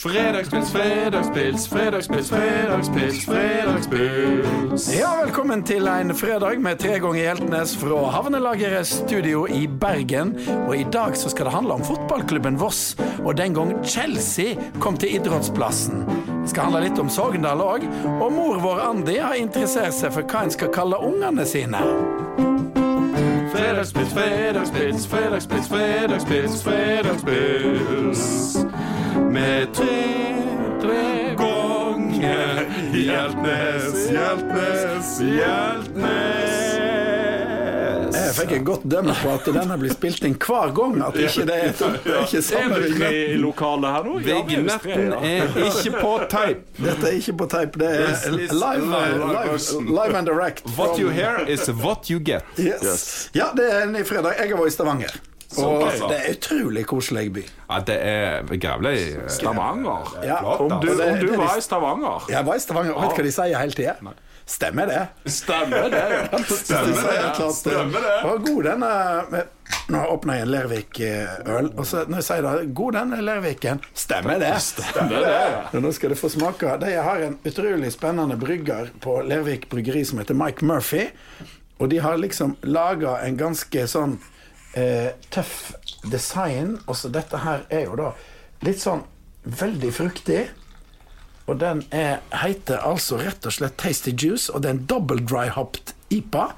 Fredagspils, fredagspils, fredagspils, fredagspils, fredagspils. Ja, velkommen til en fredag med tre ganger Hjeltnes fra Havnelageret studio i Bergen. Og i dag så skal det handle om fotballklubben Voss, og den gang Chelsea kom til idrettsplassen. Det skal handle litt om Sogndal òg, og mor vår Andi har interessert seg for hva en skal kalle ungene sine. Fredagspils, fredagspils, fredagspils, fredagspils, fredagspils. Med tre, tre ganger Hjeltnes, Hjeltnes, Hjeltnes. Jeg fikk en godt dømme på at denne blir spilt inn hver gang. At ikke det er, det er ikke samme vignett. i lokalet her nå? Ja, er Vignetten er ikke på teip. Dette er ikke på tape, det er live, live live, and direct. What you hear is what you get. Yes. Ja, det er en ny fredag. Jeg har vært i Stavanger. Og det er utrolig koselig by. Ja, det er grævlig eh, Stavanger. Ja, Om du, om du var i Stavanger Jeg var i Stavanger, og vet du hva de sier hele tida? Stemmer det? Stemmer det? De sier egentlig at, Stemmer det? Og god denne Nå åpner jeg en Lervik-øl, og så når jeg sier det God den Lerviken. Stemmer det? Stemmer det? Men nå skal du få smake. De har en utrolig spennende brygger på Lervik bryggeri som heter Mike Murphy. Og de har liksom laga en ganske sånn eh, tøff design. Og så dette her er jo da litt sånn veldig fruktig. Og den er, heter altså rett og slett Tasty Juice, og det er en double dry hopped IPA.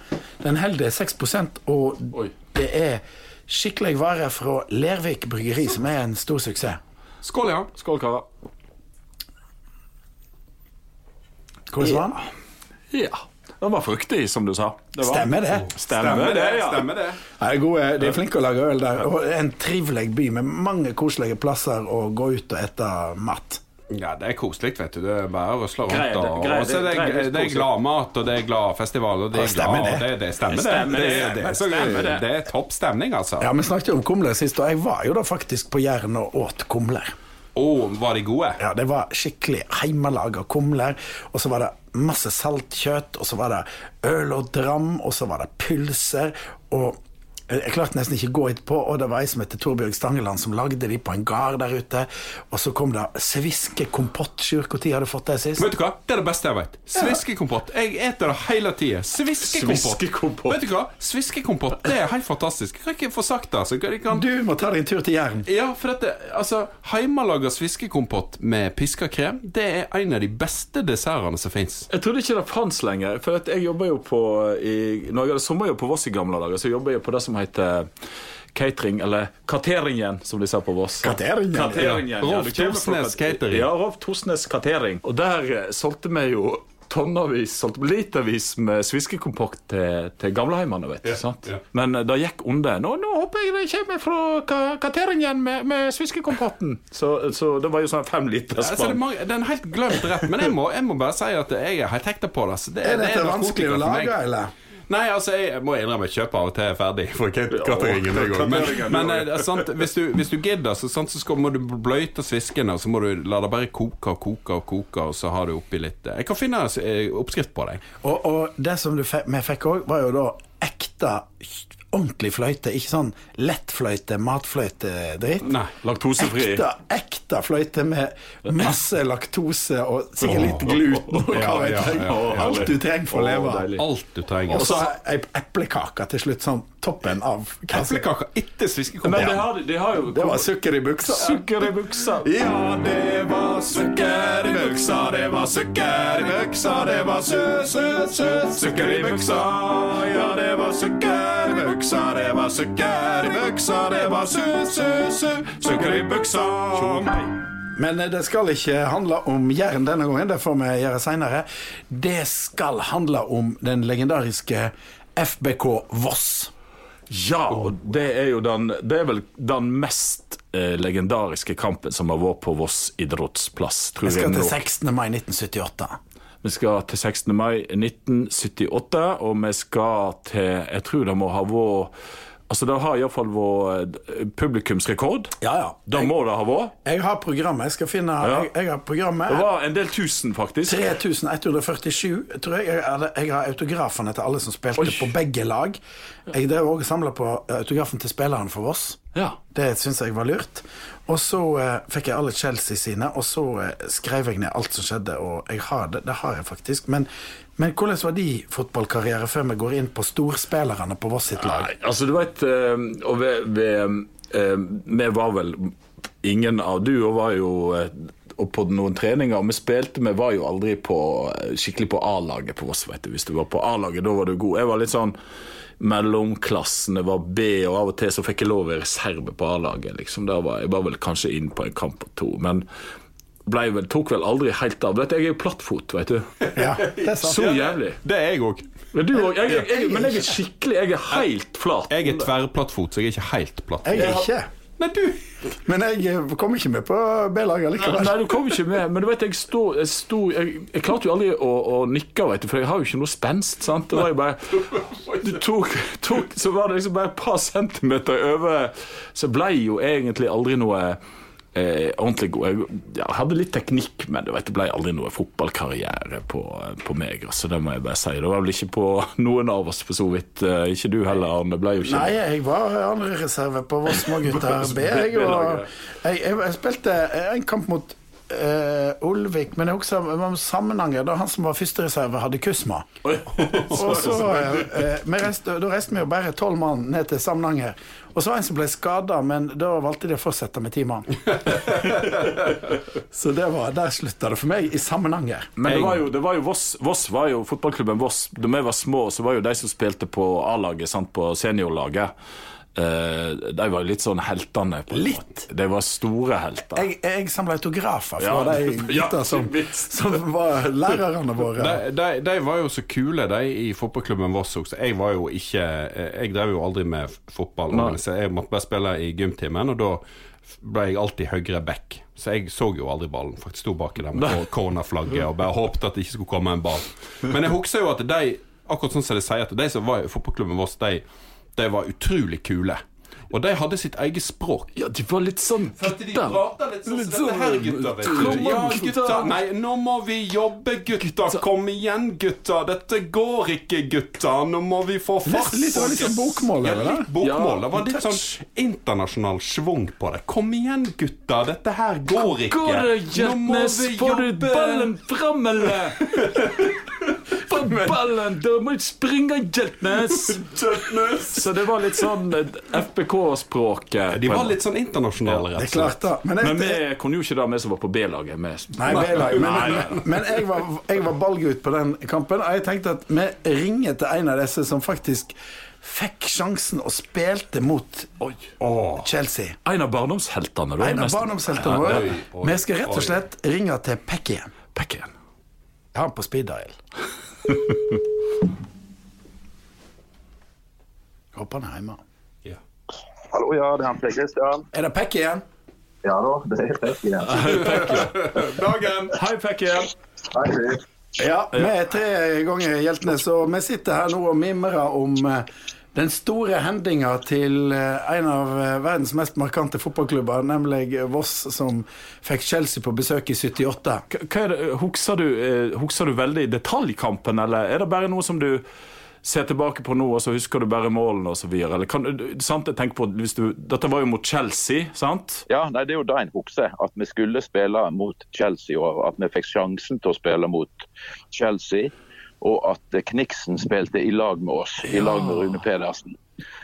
Den holder 6 og Oi. det er skikkelig vare fra Lervik bryggeri, som er en stor suksess. Skål, ja. Skål, karer. Hvordan var den? Ja. Den var fruktig, som du sa. Det var. Stemmer det? Stemmer det, ja. Stemmer det. Det er, gode, de er flinke å lage øl der. Og en trivelig by med mange koselige plasser å gå ut og ete mat. Ja, det er koselig, vet du. Det er bare å rusle rundt. Og, og så det, er, det er gladmat, og det er gladfestival, og det er stemmer glad det. det, det stemmer, det. Stemmer Det, det. det, er Stemmer det. det er topp stemning, altså. Ja, Vi snakket jo om kumler sist, og jeg var jo da faktisk på Jæren og åt kumler. Var de gode? Ja, Det var skikkelig hjemmelaga kumler. Og så var det masse saltkjøtt, og så var det øl og dram, og så var det pølser. Og jeg klarte nesten ikke å gå etterpå, og det var ei som heter Torbjørg Stangeland som lagde de på en gard der ute. Og så kom det sviskekompott. Sjur, når har du fått det sist? Vet du hva? Det er det beste jeg vet. Sviskekompott. Jeg eter det hele tida. Sviskekompott. Sviskekompott. Vet du hva? Sviskekompott, det er helt fantastisk. Jeg kan ikke få sagt det. Kan... Du må ta deg en tur til Jæren. Ja, for dette, altså Hjemmelaga sviskekompott med piska krem, det er en av de beste dessertene som fins. Jeg trodde ikke det fantes lenger. For at jeg jobber jo på i, Når jeg hadde sommerjobb på Voss i gamle dager, så jobber jeg på det som heter catering, eller Kateringen, som de sa på Voss. Kateringen, ja. Kateringen, ja. Rolf ja, Torsnes Catering. Ja, Rolf Torsnes Catering. Og der eh, solgte vi jo tonnevis, solgte litervis med sviskekompott til, til gamleheimene, vet du. sant? ja. Men eh, det gikk under. Nå, nå håper jeg det kommer fra ka- Kateringen med, med sviskekompotten. Så, så det var jo sånn fem liter Altså, det, er mange, det er en helt glemt rett, men jeg må, jeg må bare si at jeg er helt hekta på det. Så det, Er det dette narkotika vanskelig å lage, eller? Nei, altså, jeg må innrømme at kjøper av og til er ferdig for katteringen. Ja. Men, men eh, sant, hvis, du, hvis du gidder, så, sant, så skal, må du bløyte sviskene, og så må du la det bare koke og koke og koke, og så har du oppi litt eh, Jeg kan finne eh, oppskrift på deg. Og, og det som vi fikk òg, var jo da ekte, ordentlig fløyte. Ikke sånn lettfløyte, matfløyte-dritt. Nei. Laktosefri. Ekte, ekte fløyte med masse laktose og sikkert litt gluten. og hva vet jeg. ja, ja. Alt du trenger for å leve. Alt du trenger. Og så ei eplekake til slutt, sånn toppen av Eplekake etter Men Det, de har, de har jo Det var sukker i buksa. sukker i buksa. Ja, det var sukker i buksa, det var sukker i buksa, det var søt, søt, søt sukker i buksa. Ja, det var sukker i buksa, var sukker i buksa, det var su-su-su, sukker i buksa. Men eh, det skal ikke handle om Jæren denne gangen, det får vi gjøre seinere. Det skal handle om den legendariske FBK Voss. Ja, og det er jo den Det er vel den mest eh, legendariske kampen som har vært på Voss idrettsplass, tror Vi skal til 16. mai 1978. Vi skal til 16. mai 1978, og vi skal til Jeg tror det må ha vært Altså, det har iallfall vært eh, publikumsrekord. Ja, ja. Det må det ha vært. Jeg har programmet. Jeg skal finne Ja. jeg, jeg har programmet. Det var en del tusen, faktisk. 3147, tror jeg. Jeg, hadde- jeg har autografene til alle som spilte Oi. på begge lag. Jeg drev òg og samla på autografen til spilleren for Voss. Ja. Det syns jeg var lurt. Og så eh, fikk jeg alle Chelsea sine, og så eh, skrev jeg ned alt som skjedde. Og jeg har det, det har jeg faktisk. Men, men hvordan var de fotballkarriere før vi går inn på storspillerne på Voss sitt lag? Nei, altså du vet eh, Og vi, ved, eh, Vi var vel Ingen av du og var jo eh, og på noen treninger, vi spilte Vi var jo aldri på, skikkelig på A-laget på Voss. vet du Hvis du var på A-laget, da var du god. Jeg var litt sånn mellomklassen, det var B, og av og til så fikk jeg lov å være reserve på A-laget. liksom. Da var Jeg var vel kanskje inn på en kamp og to. Men vel, tok vel aldri helt av. Vet Jeg er jo plattfot, vet du. Ja, det er sant. Så jævlig. Det er jeg òg. Men, jeg, men er skikkelig Jeg er helt flat. Jeg er tverrplattfot, så jeg er ikke helt platt. Jeg er ikke. Nei, du Men jeg eh, kom ikke med på B-laget likevel. Nei, du kom ikke med. Men du vet, jeg sto, jeg, sto, jeg, jeg klarte jo aldri å, å nikke, vet du, for jeg har jo ikke noe spenst. sant? Det var jo bare Du tok, tok Så var det liksom bare et par centimeter over Så ble jo egentlig aldri noe eh, ordentlig god. Jeg, hadde litt teknikk, men det ble aldri noe fotballkarriere på, på meg. altså Det må jeg bare si. Det var vel ikke på noen av oss, for så vidt. Eh, ikke du heller, Arne. Ble jo ikke Nei, jeg var andrereserve på Vossmo gutter B. Jeg, og, jeg, jeg, jeg spilte en kamp mot eh, Olvik, men også husker Samnanger, da han som var førstereserve, hadde kusma. Og så, uh, vi reiste, Da reiste vi jo bare tolv mann ned til Samnanger. Og så var det en som ble skada, men da valgte de å fortsette med ti mann. så det var, der slutta det for meg, i Samnanger. Men det var jo, det var jo Voss, Voss var jo fotballklubben Voss. Da vi var små, så var jo de som spilte på A-laget, sant, på seniorlaget. Eh, de var litt sånn heltene. på Litt? De var store helter. Jeg, jeg samla autografer fra Ja. de Ja, som, som var lærerne våre. De, de, de var jo så kule, de i fotballklubben Voss også. Jeg var jo ikke Jeg drev jo aldri med fotball. Jeg måtte bare spille i gymtimen, og da ble jeg alltid høyre back. Så jeg så jo aldri ballen. Faktisk sto baki der med cornerflagget og bare håpte at det ikke skulle komme en ball. Men jeg husker jo at de, akkurat sånn som de sier, at de som var i fotballklubben Voss, de, de var utrolig kule. Og de hadde sitt eget språk. Ja, de var litt sånn gutter. litt sånn som dette her, gutta. Vet du. Ja, gutter. Nei, nå må vi jobbe, gutter. Kom igjen, gutter. Dette går ikke, gutter. Nå må vi få fart. Litt- litt- litt sånn bokmål, Ja, litt bokmål. Det var litt sånn internasjonal schwung på det. Kom igjen, gutter. Dette her går ikke. Går det, Nå må vi jobbe Får du ballen fram, eller? Få ballen! Da må du springe, Jetnes. Så det var litt sånn FBK-språket. De var litt sånn internasjonale, er rett og slett. Men, jeg, Men vi kunne jo ikke det, vi som var på B-laget. Nei, B-laget. Men, men, men jeg, var, jeg var ballgutt på den kampen, og jeg tenkte at vi ringer til en av disse som faktisk fikk sjansen og spilte mot Oi. Chelsea. En av barndomsheltene. da, En av barndomsheltene våre. Vi skal rett og oi. slett ringe til Pekkien. Bekken. Jeg har han på speed dial. Håper han er hjemme. Hallo, ja, det er han Per Christian. Er det Pekkien? Ja da, det er Pekk igjen. Dagen! Hei, Bekken. Hei, Pekk. Ja, vi er tre ganger hjeltene, så vi sitter her nå og mimrer om eh, den store hendinga til eh, en av eh, verdens mest markante fotballklubber, nemlig Voss, som fikk Chelsea på besøk i 78. Hva er husker du, du veldig detaljkampen, eller er det bare noe som du ser tilbake på nå, og så husker du bare målene på, dette var jo mot Chelsea, sant? Ja, nei, det er jo det en husker at vi skulle spille mot Chelsea, og at vi fikk sjansen til å spille mot Chelsea. Og at Kniksen spilte i lag med oss, i lag med Rune Pedersen.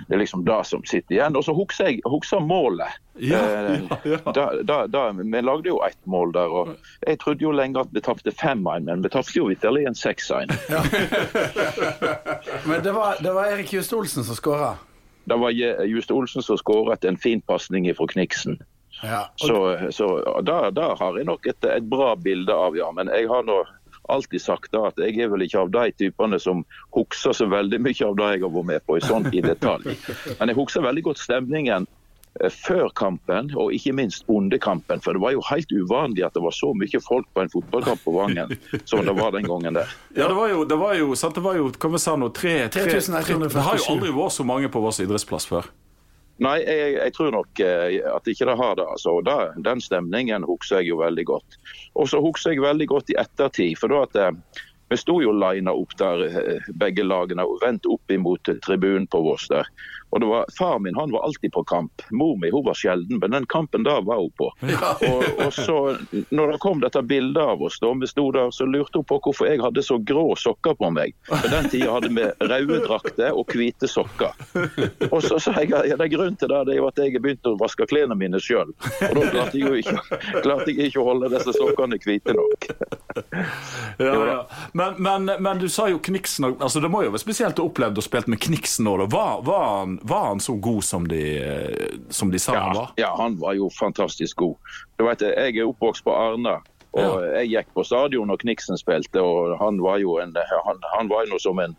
Det er liksom det som sitter igjen. Og så husker jeg husker målet. Ja, Eh, ja, ja. Da, da, da, vi lagde jo ett mål der. og Jeg trodde jo lenge at vi tapte 5-1, men vi tapte jo vitterlig en 6-1. Men det var, det var Erik Just Olsen som skåra. Det var Just Olsen som skåret en fin pasning fra Kniksen. Ja. og- Så, så da, da har jeg nok et, et bra bilde av, ja. Men jeg har nå alltid sagt da at jeg er vel ikke av de typene som husker så veldig mye av det jeg har vært med på i sånn i detalj. Men jeg husker veldig godt stemningen eh, før kampen, og ikke minst under kampen. For det var jo helt uvanlig at det var så mye folk på en fotballkamp på Vangen som det var den gangen der. Ja, det var jo, det var jo, sant, det var jo hva vi sa nå, tre, tre, tre, 3147. Det har jo aldri vært så mange på vår idrettsplass før. Nei, jeg, jeg tror nok eh, at ikke det har det. altså. Da, Den stemningen husker jeg jo veldig godt. Og så husker jeg veldig godt i ettertid. For da at eh, Vi sto jo lina opp der, eh, begge lagene, og vendt opp imot tribunen på Voss der. Og det var, Far min han var alltid på kamp. Mor mi hun var sjelden, men den kampen da var hun på. Og, og så, når det kom dette bildet av oss, da vi sto der, så lurte hun på hvorfor jeg hadde så grå sokker på meg. På den tida hadde vi røde drakter og hvite sokker. Og så sa jeg ja, det er grunnen til det, det er jo at jeg begynte å vaske klærne mine sjøl. Og da klarte jeg jo ikke, klarte jeg ikke å holde disse sokkene hvite nok. Ja, ja. Men, men, men du sa jo Kniksen altså Det må jo være spesielt å oppleve å spille med Kniksen nå. da. Var, var, han, var han så god som de, som de sa han var? ja, han var jo fantastisk god. Du vet, Jeg er oppvokst på Arna. Og Jeg gikk på stadion når Kniksen spilte, og han var jo en, han, han var jo som en,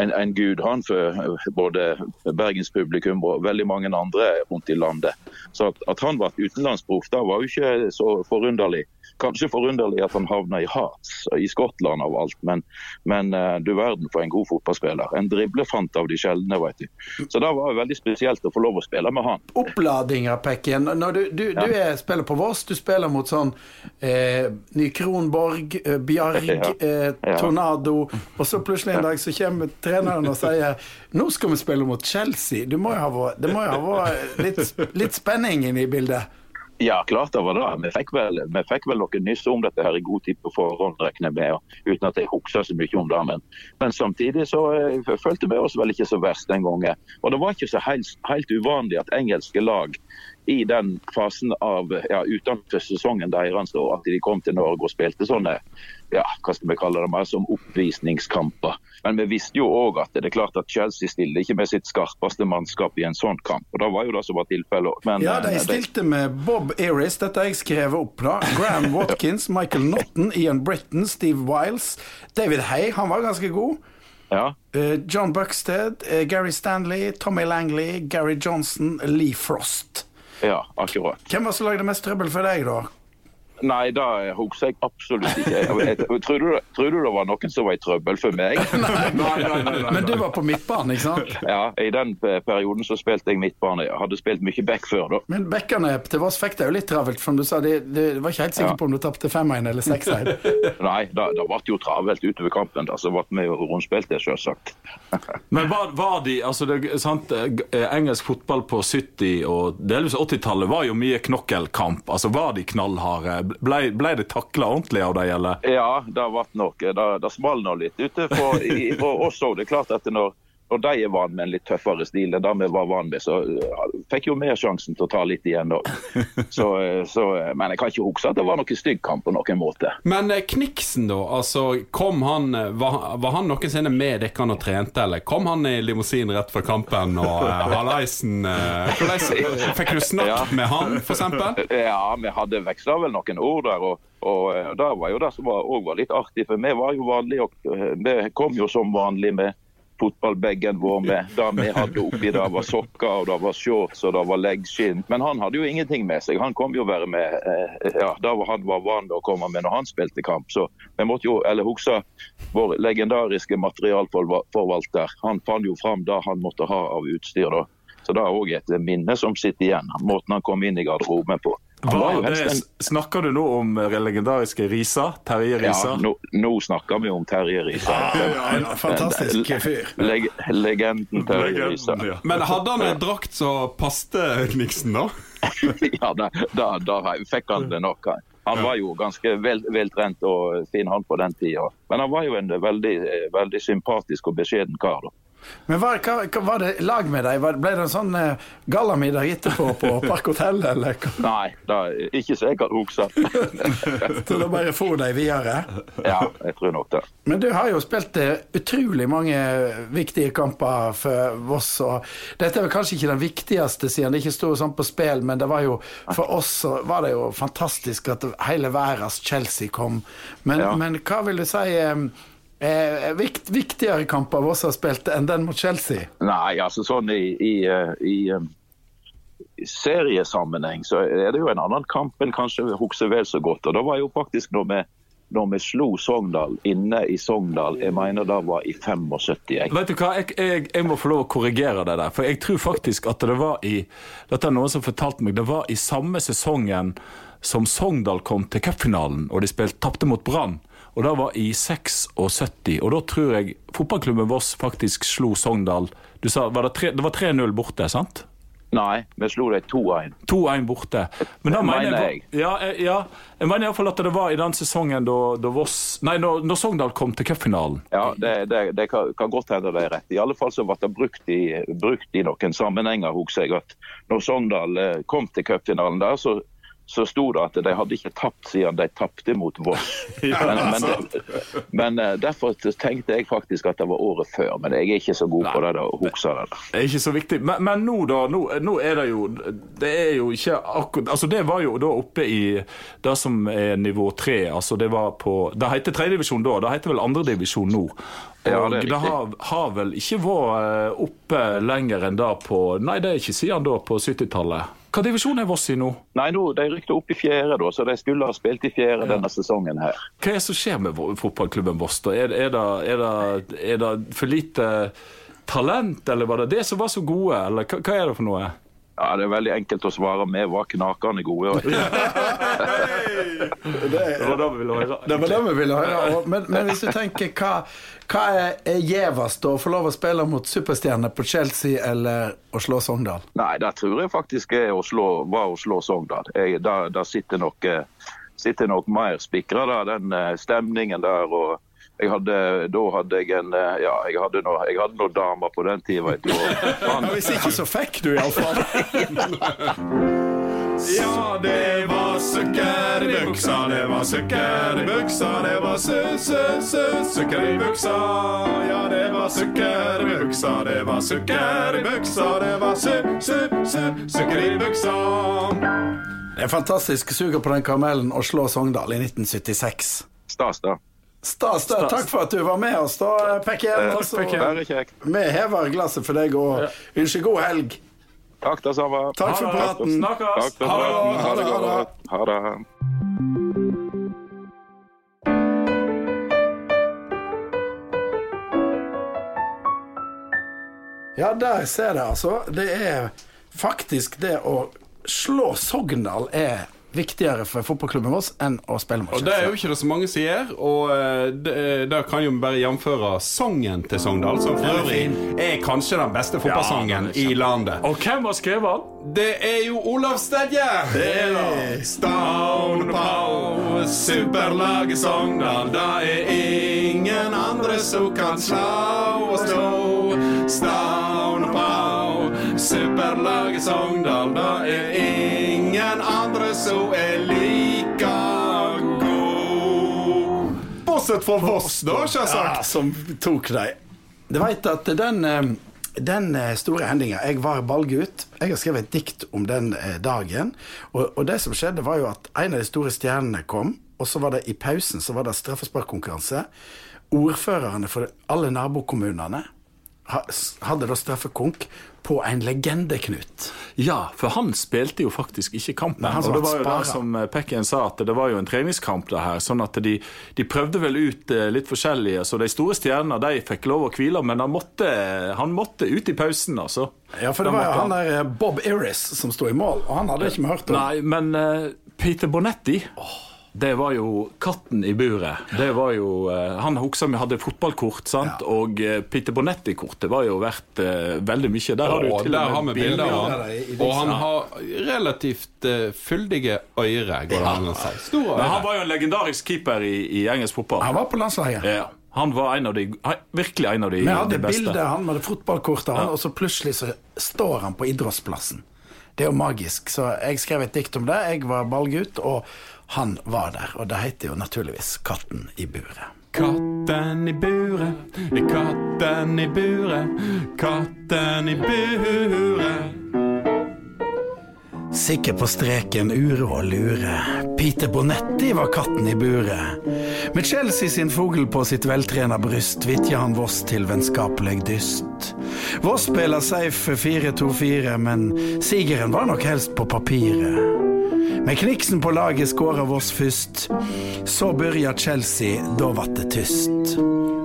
en, en gud han for både bergenspublikum og veldig mange andre rundt i landet. Så at, at han var et utenlandsproff, da var jo ikke så forunderlig. Kanskje forunderlig at han havna i Hearts i Skottland av alt, men, men eh, du verden for en god fotballspiller. En driblefant av de sjeldne, vet du. Så det var veldig spesielt å få lov å spille med han. Oppladinga, Pekken. Når du, du, du er, spiller på Voss, du spiller mot sånn eh, Ny Kronborg, eh, Bjarg, Ja. eh, Ja. Tornado, og så plutselig en dag så kommer treneren og sier nå skal vi spille mot Chelsea. Det må jo ha vært litt, litt spenning inne i bildet. Ja, klart det var det. Vi fikk vel, vi fikk vel noen nyss om dette her i god tid på forhånd, regner med, uten at jeg husker så mye om det. Men, men samtidig så eh, følte vi oss vel ikke så verst den gangen. Og det var ikke så helt, helt uvanlig at engelske lag i den fasen av ja, utenfor sesongen deres, da, at de kom til Norge og spilte sånne ja, hva skal vi kalle det, mer som oppvisningskamper. Men vi visste jo òg at det er klart at Chelsea stiller ikke med sitt skarpeste mannskap i en sånn kamp. og Det var jo det som var tilfellet. Ja, de eh, stilte med Bob Eris, dette har jeg skrevet opp, da. Graham Watkins, Michael Notton, Ian Britton, Steve Wiles. David Hay, han var ganske god. ja, Eh, John Buxted, eh, Gary Stanley, Tommy Langley, Gary Johnson, Lee Frost. Ja, akkurat. Hvem var det som lagde mest trøbbel for deg, da? Nei, det husker jeg absolutt ikke. Jeg, jeg, tror, du, tror du det var noen som var i trøbbel for meg? Men du var på midtbane, ikke sant? Ja, I den perioden så spilte jeg midtbane. Jeg hadde spilt mye back før, da. Men bekkene til Voss fikk det jo litt travelt, som du sa de, de var ikke helt sikker Ja. på om du tapte 5-1 eller 6-1. Nei, det, det ble jo travelt utover kampen. Da, så ble vi jo rundspilt det, selvsagt. Men var, var de altså det, sant, eh, Engelsk fotball på 70- og delvis 80-tallet var jo mye knokkelkamp. Altså Var de knallharde? Ble, ble det takla ordentlig av dem, eller? Ja, det ble nok. Det, det smalt nå litt ute for, i, oss òg. Det er klart at når, når de er vant med en litt tøffere stil enn det vi var vant med, så uh, fikk jo vi sjansen til å ta litt igjen da. Så, så, uh, men jeg kan ikke huske at det var noen stygg kamp på noen måte. Men eh, Kniksen, da. Altså, kom han eh, Var, var han noensinne med dere og trente, eller kom han i limousin rett før kampen og Hallaisen uh, Fikk du snakket Ja. med han, eksempel? Ja, vi hadde veksla vel noen ord der. og og Det var jo det som var, var litt artig, for vi var jo vanlige. og Vi kom jo som vanlig med fotballbagen vår med det vi hadde oppi der var sokker og det var shorts og det var leggskinn. Men han hadde jo ingenting med seg. Han kom jo være med eh, ja, det han var vant å komme med når han spilte kamp. Så vi måtte jo, eller huske vår legendariske materialforvalter. Han fant jo fram det han måtte ha av utstyr. da. Så det er òg et minne som sitter igjen. Måten han kom inn i garderoben på. En det, snakker du nå om eh, legendariske Risa? Terje Risa? ja, nå, nå snakker vi om Terje Risa. En fantastisk fyr. Leg legenden Terje Risa. Ja. Men hadde han en drakt som passet Kniksen, da? Ja, da, da, da fikk han det nok. Han- Han var jo ganske vel, veltrent og fin han på den tida. Men han var jo en veldig, eh, veldig sympatisk og beskjeden kar. da. Men hva, hva, hva var det lag med deg? Ble det en sånn eh, gallamiddag etterpå på Park Hotell, eller? Nei, da, ikke så jeg kan huske. Så da bare for deg videre? Ja, jeg tror nok det. Men du har jo spilt eh, utrolig mange viktige kamper for Voss. og Dette er vel kanskje ikke den viktigste, siden det ikke sto sånn på spill, men det var jo, for oss så var det jo fantastisk at hele verdens Chelsea kom. Men, Ja. men hva vil du si eh, eh, vikt, viktigere kamper Voss har spilt enn den mot Chelsea? Nei, altså sånn i, i, eh, i, eh, i seriesammenheng så er det jo en annen kamp en kanskje husker vel så godt. Og Da var jo faktisk når vi, når vi slo Sogndal inne i Sogndal. Jeg mener det var i 75. Jeg. Vet du hva, jeg, jeg, jeg må få lov å korrigere det der. For jeg tror faktisk at det var i Dette er noen som fortalte meg Det var i samme sesongen som Sogndal kom til cupfinalen, og de spilte tapte mot Brann. Og det var i 76. Og da tror jeg fotballklubben Voss faktisk slo Sogndal. Du sa var det, tre, det var 3-0 borte, sant? Nei, vi slo dem 2-1. 2-1 borte. Men da mener Mener jeg, ja, eh, ja, jeg mener iallfall at det var i den sesongen da, da Voss Nei, når, når Sogndal kom til cupfinalen. Ja, det, det, det kan, kan godt hende det er rett. I alle fall så ble det brukt i, brukt i noen sammenhenger, husker jeg, at når Sogndal eh, kom til cupfinalen der, så, så sto det at de hadde ikke tapt siden de tapte mot Voss. Men, men, men eh, derfor tenkte jeg faktisk at det var året før, men jeg er ikke så god på det da, huske det. Det er ikke så viktig. Men, men nå, da. Nå, nå er det jo Det er jo ikke akkurat Altså, det var jo da oppe i det som er nivå tre. Altså, det var på Det heter tredjedivisjon da. Det heter vel andredivisjon nå. Og Ja, det, det har, har vel ikke vært eh, oppe lenger enn da på Nei, det er ikke siden da på 70-tallet. Hva divisjon er Voss i nå? Nei, nå, De rykte opp i fjerde, da, så de skulle ha spilt i fjerde denne sesongen her. Hva er det som skjer med fotballklubben Voss? da? Er, er, det, er, det, er det for lite talent, eller var det det som var så gode? Eller hva, hva er det for noe? Ja, Det er veldig enkelt å svare. Vi var knakende gode. Det var det vi ville høre. Det var det vi ville høre. Men, men hvis du tenker, hva, hva er, gjevest? Å få lov å spille mot superstjerner på Chelsea eller å slå Sogndal? Nei, det tror jeg faktisk er å slå, var å slå Sogndal. Jeg- Der der sitter nok, eh, sitter nok mer spikra den eh, stemningen der. og jeg hadde, Da hadde jeg en eh, Ja, jeg hadde noe- jeg hadde noen damer på den tida, vet du. Hvis ikke, så fikk du iallfall. Ja, det var sukker i buksa, det var sukker i buksa, det var su-su-su-sukker i buksa. Ja, det var sukker i buksa, det var sukker i buksa, det var su-su-su-sukker i buksa. Det er fantastisk suger på den karamellen å slå Sogndal i 1976. Stas, da. Stas, da. Takk for at du var med oss, da, Pekken. Kjekt. Vi hever glasset for deg og ønsker god helg. Takk, det samme. Takk for praten. Snakkes! Ha det godt. Ha det. Ja, der ser jeg altså. Det er faktisk det å slå Sogndal er viktigere for fotballklubben vår enn å spille mot Og det er jo ikke det så mange som gjør, og eh, det, kan jo bare jevnføre sangen til Sogndal, som for øvrig er kanskje den beste fotballsangen i landet. Og hvem har skrevet den? Det er jo Olav Stedje! Det er Stavn og Pau, superlaget Sogndal. Det er ingen andre som kan slå og slå. Og Pau, superlaget Sogndal. Det Bortsett fra Voss, da, Ja, som tok deg. Du veit at den, eh, den eh, store hendinga Jeg var ballgutt. Jeg har skrevet et dikt om den eh, dagen. Og, og det som skjedde, var jo at en av de store stjernene kom, og så var det i pausen så var det straffesparkkonkurranse. Ordførerne for alle nabokommunene hadde da straffekonk på en legende, Knut. Ja, for han spilte jo faktisk ikke kampen. Nei, og det var jo det som eh, Pekken sa, at det var jo en treningskamp det her. Sånn at de, de prøvde vel ut eh, litt forskjellige. Så de store stjernene de fikk lov å hvile, men han måtte, han måtte ut i pausen, altså. Ja, for det var jo han der eh, Bob Iris som sto i mål, og han hadde ikke vi hørt om. Nei, men Peter Bonetti det var jo katten i buret. Det var jo, eh, Han husker vi hadde fotballkort, sant? og eh, Peter Bonetti-kortet var jo verdt uh, veldig mye. Der har du til der har vi bilder av han. Og han har relativt uh, fyldige øyre, går det an å si. Store Men han var jo en legendarisk keeper i, i engelsk fotball. Han var på landslaget. Ja, han var en av de, virkelig en av de, Vi hadde de beste. bilde han hadde fotballkort han, og så plutselig så står han på idrettsplassen. Det er jo magisk. Så jeg skrev et dikt om det. Jeg var ballgutt, og han var der. Og det heter jo naturligvis 'Katten i buret'. Katten i buret, katten i buret, katten i buret. Sikker på streken, ure og lure. Peter Bonetti var katten i buret. Med Chelsea sin fugl på sitt veltrena bryst vitja han Voss til vennskapelig dyst. Voss spiller safe 4-2-4, men sigeren var nok helst på papiret. Med Kniksen på laget skåra Voss først. Så begynte Chelsea, da vart det tyst.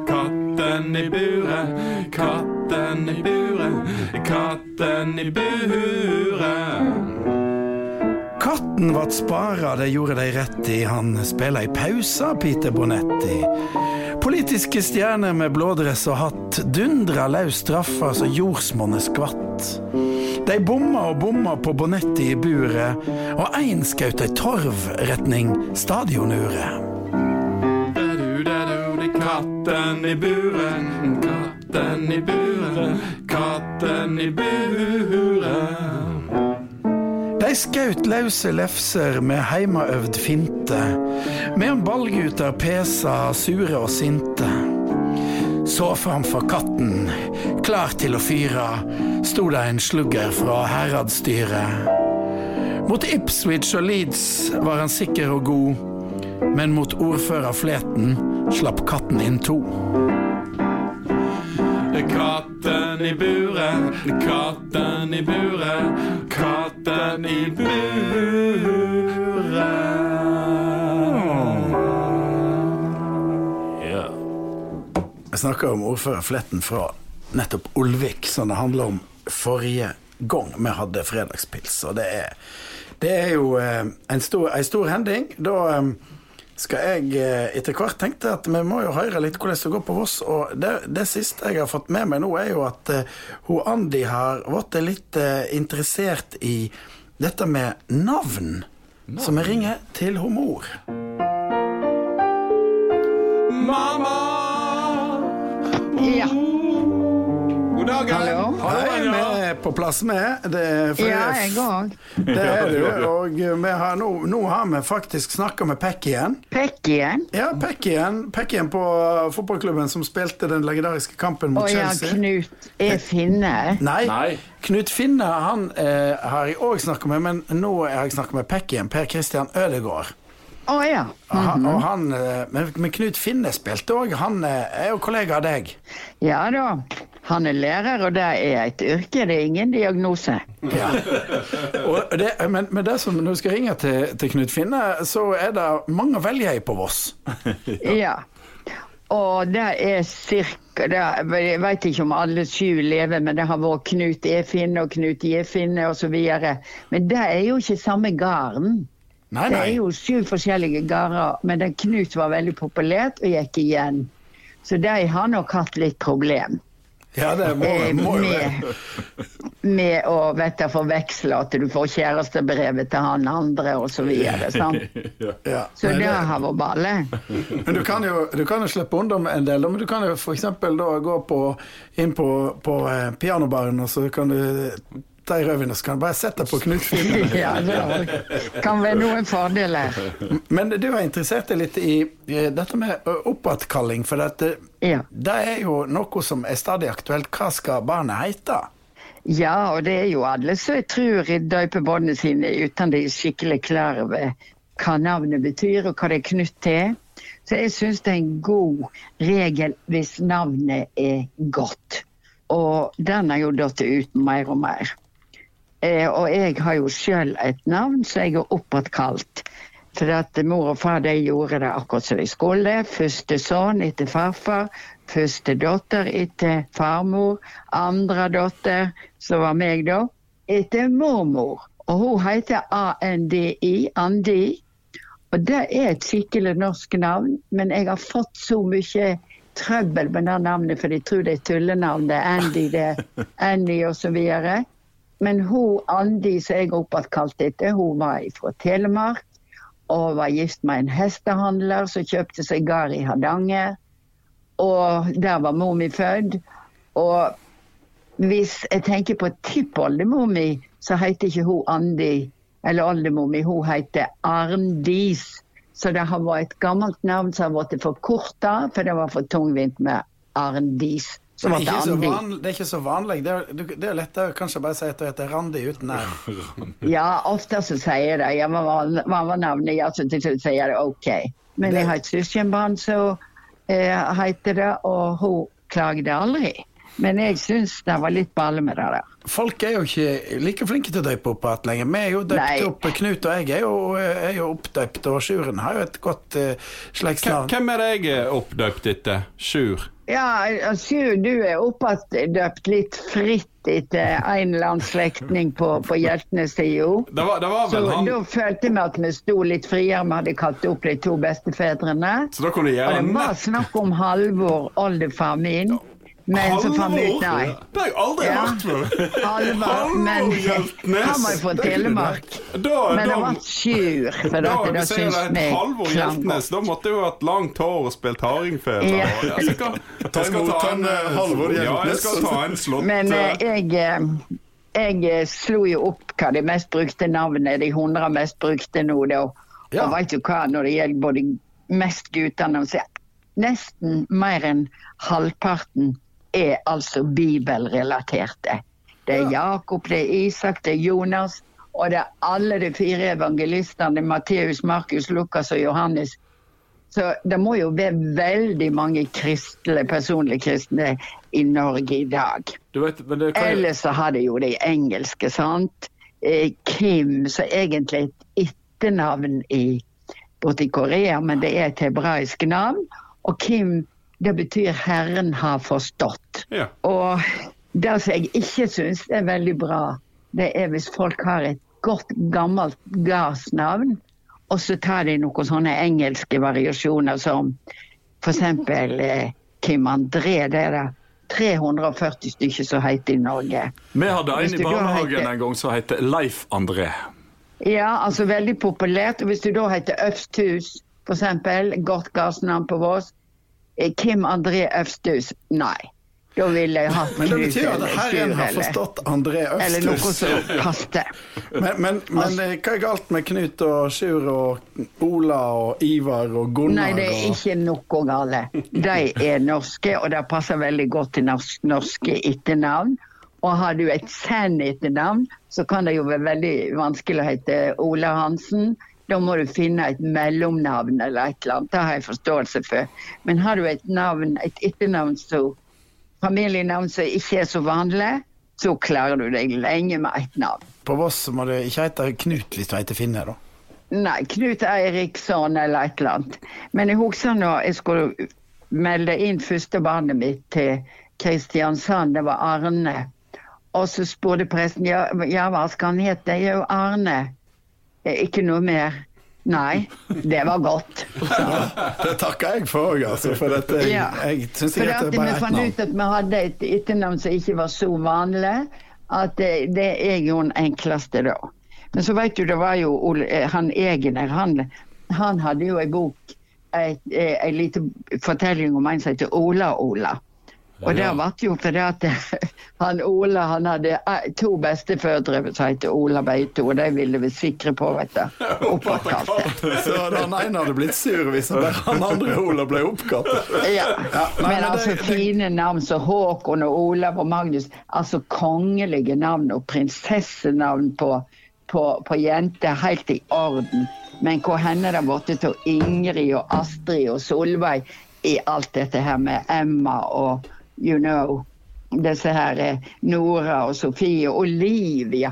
Katten i buret, katten i buret, katten i buret. Katten vart spara, det gjorde de rett i. Han spela i pausa, Peter Bonetti. Politiske stjerner med blådress og hatt dundra laus straffa så jordsmonnet skvatt. De bomma og bomma på Bonetti i buret, og én skjøt ei torv retning stadionuret. Katten i buret, katten i buret, katten i buret. De skjøt lause lefser med heimaøvd finte, medan ballgutar pesa sure og sinte. Så framfor katten, klar til å fyre, sto det en slugger fra heradsstyret. Mot Ipswich og Leeds var han sikker og god, men mot ordfører Fleten slapp katten inn to. Katten i buret, katten i buret, katten i buret. Jeg snakker om ordfører Fletten fra nettopp Olvik, som det handler om forrige gang vi hadde fredagspils. Og det er, det er jo eh, en stor, en stor hending. Da eh, skal jeg eh, etter hvert tenkte at vi må jo høre litt hvordan det går på Voss. Og det, det siste jeg har fått med meg nå, er jo at hun Andi har blitt litt interessert i dette med navn. Så vi ringer til hun mor. Mamma! Ja. God dag. Hallo? Hei, vi er på plass med. Det er fri. ja, jeg òg. Det er du. Og vi har nå, nå har vi faktisk snakka med Peck igjen. Pekk igjen. Ja, Peck igjen. Peck igjen på fotballklubben som spilte den legendariske kampen mot Chelsea Og ja, Knut er finne. Nei, Nei. Knut Finne han eh, har jeg òg snakka med, men nå har jeg snakka med Peck igjen. Per Christian Ødegaard. Å ja. Han, og han, eh, men, men Knut Finne spilte òg. Han eh, er jo kollega av deg. Ja da. Han er lærer, og det er et yrke. Det er ingen diagnose. Ja. Og det, men, men det som, når du skal ringe til, til Knut Finne, så er det mange å velge i på Voss. Ja. Og det er cirka det, Jeg vet ikke om alle sju lever, men det har vært Knut E. Finne og Knut J. Finne osv. Men det er jo ikke samme gården. Nei, Det er jo sju forskjellige gårder, men den Knut var veldig populært og gikk igjen. Så de har nok hatt litt problem Ja, det må, eh, må jo med, med å vet du, forveksle at du får kjærestebrevet til han andre osv. Så, videre, sant? Ja. så Nei, det har vært balle. Men du kan jo, du kan jo slippe unna med en del, men du kan jo f.eks. gå på, inn på, på eh, pianobaren, og så kan du ta i rødvin, og så kan du bare sette på Knut. Ja, det kan være noen fordeler. Men du er interessert deg litt i eh, dette med oppåtkalling, for dette, Ja. det er jo noe som er stadig aktuelt. Hva skal barnet heite? Ja, og det er jo alle som jeg tror døper barna sine uten de er skikkelig klar over hva navnet betyr og hva det er knytt til. Så jeg syns det er en god regel hvis navnet er godt. Og den har jo datt ut mer og mer. Eh, og jeg har jo sjøl et navn som jeg er oppåtkalt. For at mor og far de gjorde det akkurat som de skulle. Første sønn etter farfar. Første datter etter farmor. Andre datter, som var meg da, etter mormor. Og hun heter ANDI, Andi. Og det er et skikkelig norsk navn, men jeg har fått så mye trøbbel med det navnet, for de tror det er tullenavn. Det er Andy, det er Annie osv. Men hun Andi som jeg er oppkalt etter, hun var fra Telemark og var gift med en hestehandler som kjøpte seg gard i Hardanger. Og der var mor mi født. Og hvis jeg tenker på tippoldemor mi, så heter ikke hun Andi, eller oldemor mi, hun heter Arndis. Så det har vært et gammelt navn som har blitt forkorta, for det var for tungvint med Arndis. Så Det er ble det ikke så, van, det er ikke så vanlig. Det er, det er lettere kanskje bare å si at du heter Randi uten R. Ja, ofte så sier de ja, hva var, navnet? Ja, så til slutt sier de OK. Men Det- jeg har et søskenbarn som eh, heter det, og hun klagde aldri. Men jeg syns det var litt balle med det der. Folk er jo ikke like flinke til å døpe opp igjen lenger. Vi er jo døpt Nei. opp, Knut og jeg er jo, er jo oppdøpt, og Sjuren har jo et godt uh, slektsnavn. hvem er det jeg er oppdøpt etter? Sjur? Ja, Sju, du er oppdøpt litt fritt etter en eller annen slektning på, på var, det var Så vel han da følte vi at vi sto litt friere. Vi hadde kalt opp de to bestefedrene. Så da kunne du Og gjøre det var snakk om Halvor, oldefar min. Men så fant vi ut nei. Det har jeg aldri Ja. hørt før! Halvor, men han var jo fra Telemark. Da, Men det var sur, for da, dette, det syns vi Halvor Hjeltnes, da måtte jo hatt langt hår og spilt hardingfele. Ja. Jeg jeg skal ta en, Halvor Hjeltnes. Ja, jeg skal ta en slått Men eh, eh, jeg, eh, jeg slo jo opp hva de mest brukte navnene, de 100 mest brukte nå, da. Ja. Og veit du hva, når det gjelder både mest guttene så Nesten mer enn halvparten er altså bibelrelaterte. Det er Jakob, det er Isak, det er Jonas, og det er alle de fire evangelistene, Matteus, Markus, Lukas og Johannes. Så det må jo være veldig mange kristne, personlig kristne i Norge i dag. Du vet, men det kan jo Ellers så har de jo de engelske, sant. Eh, Kim, så egentlig et etternavn i, borte i Korea, men det er et hebraisk navn. Og Kim, det betyr 'Herren har forstått'. Ja. Og det som jeg ikke syns er veldig bra, det er hvis folk har et godt, gammelt gardsnavn, og så tar de noen sånne engelske variasjoner som f.eks. Eh, Kim André. Det er det 340 stykker som heter i Norge. Vi hadde en i barnehagen heter- en gang som het Leif André. Ja, altså veldig populært. Og hvis du da heter Øfsthus, f.eks., godt gardsnavn på Voss, Kim André Øfsthus, nei. Da ville jeg hatt Men det betyr at Herren har forstått André Eller noe som kaster. Men, men, men eh, hva er galt med Knut og Sjur og Ola og Ivar og Gunnar? Nei, det er ikke noe gale. De er norske, og det passer veldig godt til norske etternavn. Og har du et sand etternavn, så kan det jo være veldig vanskelig å hete Ola Hansen. Da må du finne et mellomnavn eller et eller annet. Det har jeg forståelse for. Men har du et navn, et etternavn som familienavn som ikke er så vanlig, så klarer du deg lenge med ett navn. På Voss må det ikke hete Knut hvis du heter Finne, da. Nei, Knut Eiriksson eller et eller annet. Men jeg husker når jeg skulle melde inn første barnet mitt til Kristiansand, det var Arne. Og så spurte presten ja, ja hva skal han hete. Det er jo Arne. Eh, Ikke noe mer. Nei, det var godt. Det takker jeg for òg, altså. For dette, jeg, Ja. jeg syns ikke dette er vi bare ett fant ut at vi hadde et etternavn som ikke var så vanlig, at det, det er jo den enkleste da. Men så vet du, det var jo eh, han Egener, han, han hadde jo ei bok, eh, ei liten fortelling om en som heter Ola-Ola. Og det ble jo fordi at han Ola han hadde eh, to bestefødre som heter Ola Beito, og de ville vi sikre på, vet du. Oppkalt. Så han ene hadde blitt sur hvis han han andre Ola ble oppkalt. Ja. Ja, nei, men men altså det- det- fine navn som Håkon og Olav og Magnus. Altså kongelige navn og prinsessenavn på, på, på jenter. Helt i orden. Men hvor henne det borte til Ingrid og Astrid og Solveig i alt dette her med Emma og you know disse her eh, Nora og Sofie og Olivia.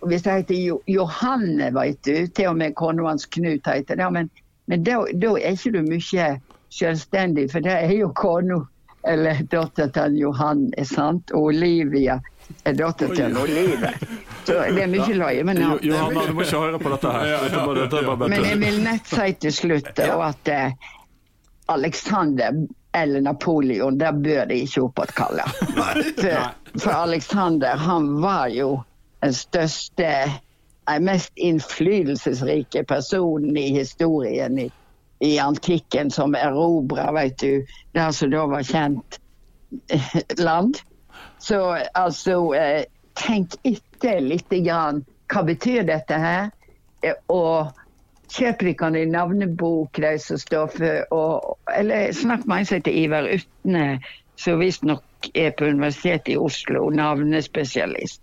Og hvis det heter Johanne, veit du, til og med kona hans Knut heter det, men, men da, da er ikke du mye selvstendig, for det er jo kona eller datter til Johanne, sant? Og Olivia er datter til Olive. Så det er mye løye med navn. Johanna, du må ikke høre på dette her. Dette bare, dette bare Men jeg vil nett si til slutt at eh, Alexander eller Napoleon, det bør de ikke oppåtkalle. For, for Alexander, han var jo den største, den mest innflytelsesrike personen i historien i, i antikken, som erobra, vet du, det som da var kjent eh, land. Så altså, eh, tenk etter lite grann. Hva betyr dette her? Eh, Og kjøp dere en navnebok, de som står for og, Eller snakk med en som heter Ivar Utne, som visstnok er på Universitetet i Oslo, navnespesialist.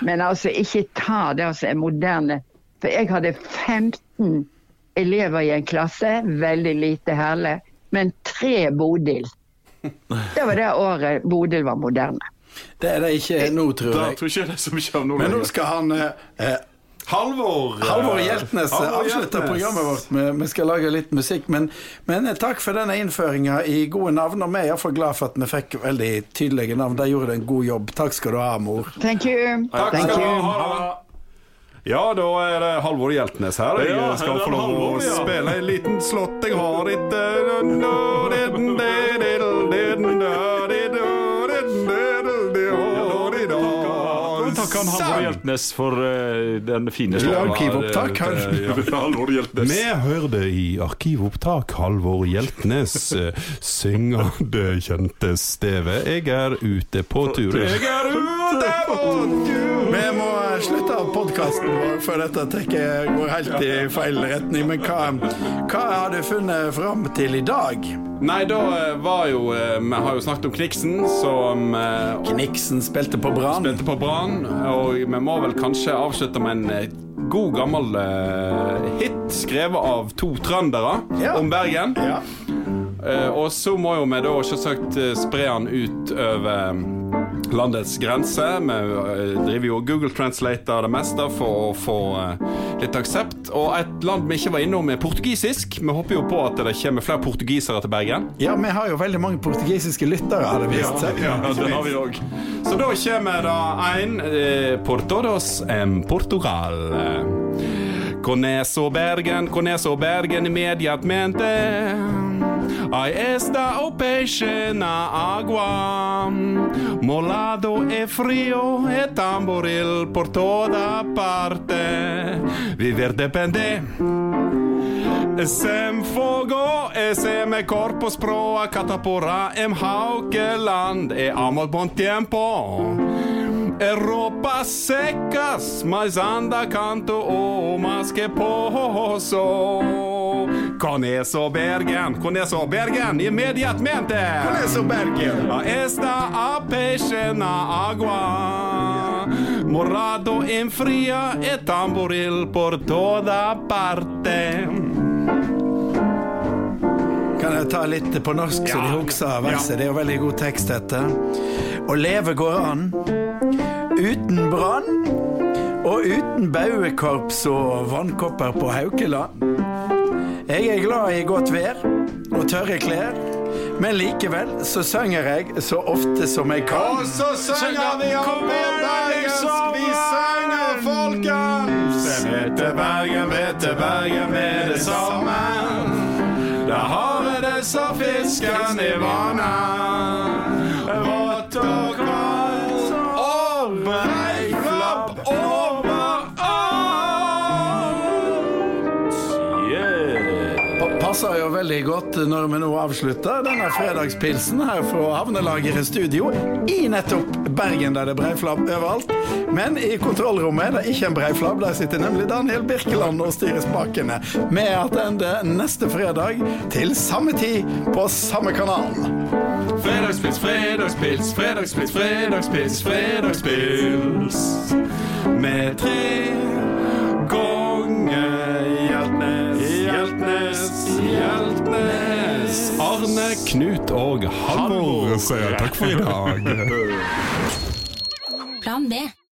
Men altså, ikke ta det som er moderne. For jeg hadde 15 elever i en klasse, veldig lite herlig, men tre Bodil. Det var det året Bodil var moderne. Det er det ikke nå, tror jeg. Da tror ikke jeg det er så mye av noe Men nå skal han eh, eh, Halvor eh, Halvor Hjeltnes avslutter programmet vårt med Vi skal lage litt musikk. Men, men takk for denne innføringa i gode navn. Og vi er iallfall glad for at vi fikk veldig tydelige navn. Der gjorde du en god jobb. Takk skal du ha, mor. Thank you. Takk Thank skal du ha. Ja, da er det Halvor Hjeltnes her. Jeg skal få lov å spille en liten slått jeg har Vi Hjeltnes for uh, den fine Ja, arkivopptak. Halvor Hjeltnes. Vi hørte i arkivopptak Halvor Hjeltnes synge det kjente steve. Jeg er ute på tur. Jeg er ute på tur! Vi må slutte av podkasten vår, for dette trekket går helt i feil retning. Men hva, hva har du funnet fram til i dag? Nei, da eh, var jo eh, Vi har jo snakket om Kniksen, som eh, Kniksen spilte på Brann. spilte på Brann. Og vi må vel kanskje avslutte med en eh, god gammel eh, hit skrevet av to trøndere Ja. om Bergen. Ja. Eh, og så må jo vi da selvsagt eh, spre han ut over landets grenser. Vi eh, driver jo og Google Translator det meste for å få eh, litt aksept. Og et land vi ikke var innom, er portugisisk. Vi håper jo på at det kommer flere portugisere til Bergen. ja, vi har jo veldig mange portugisiske lyttere, har det vist seg. Ja, den har vi òg. Så da kommer det en eh, Por en Portugal. Con eso Bergen, con eso Bergen inmediatamente. Ahí está o peixe na agua. Molado e frio e tamboril por toda parte. Viver depende. Sem fogo, sem corpos proa catapora em haukeland e amo bom tempo. Europa secas, mas anda canto o mas que poso. Con eso Bergen, con eso Bergen, immediatmente. Con eso Bergen. A esta a peixe na agua. Morado en fria e tamboril por toda parte. Kan jeg ta litt på norsk, så de husker verset? Det er jo veldig god tekst, dette. Å leve går an uten brann og uten bauekorps og vannkopper på Haukeland. Jeg er glad i godt vær og tørre klær, men likevel så synger jeg så ofte som jeg kan. Og så synger vi om bergensk, vi synger folkens. Vet til Bergen, vet til Bergen med det samme. Da har vi det så fisken i vannet. Passer jo veldig godt når vi nå avslutter denne fredagspilsen her fra Havnelageret studio i nettopp Bergen, der det er breiflabb overalt. Men i kontrollrommet er det ikke en breiflabb, der sitter nemlig Daniel Birkeland og styrer spakene. Med attende neste fredag til samme tid på samme kanal. Fredagspils, fredagspils, fredagspils, fredagspils, fredagspils. Med tre ganger Hjeltnes. Arne, Knut og Halvor sier takk for i dag. Plan B.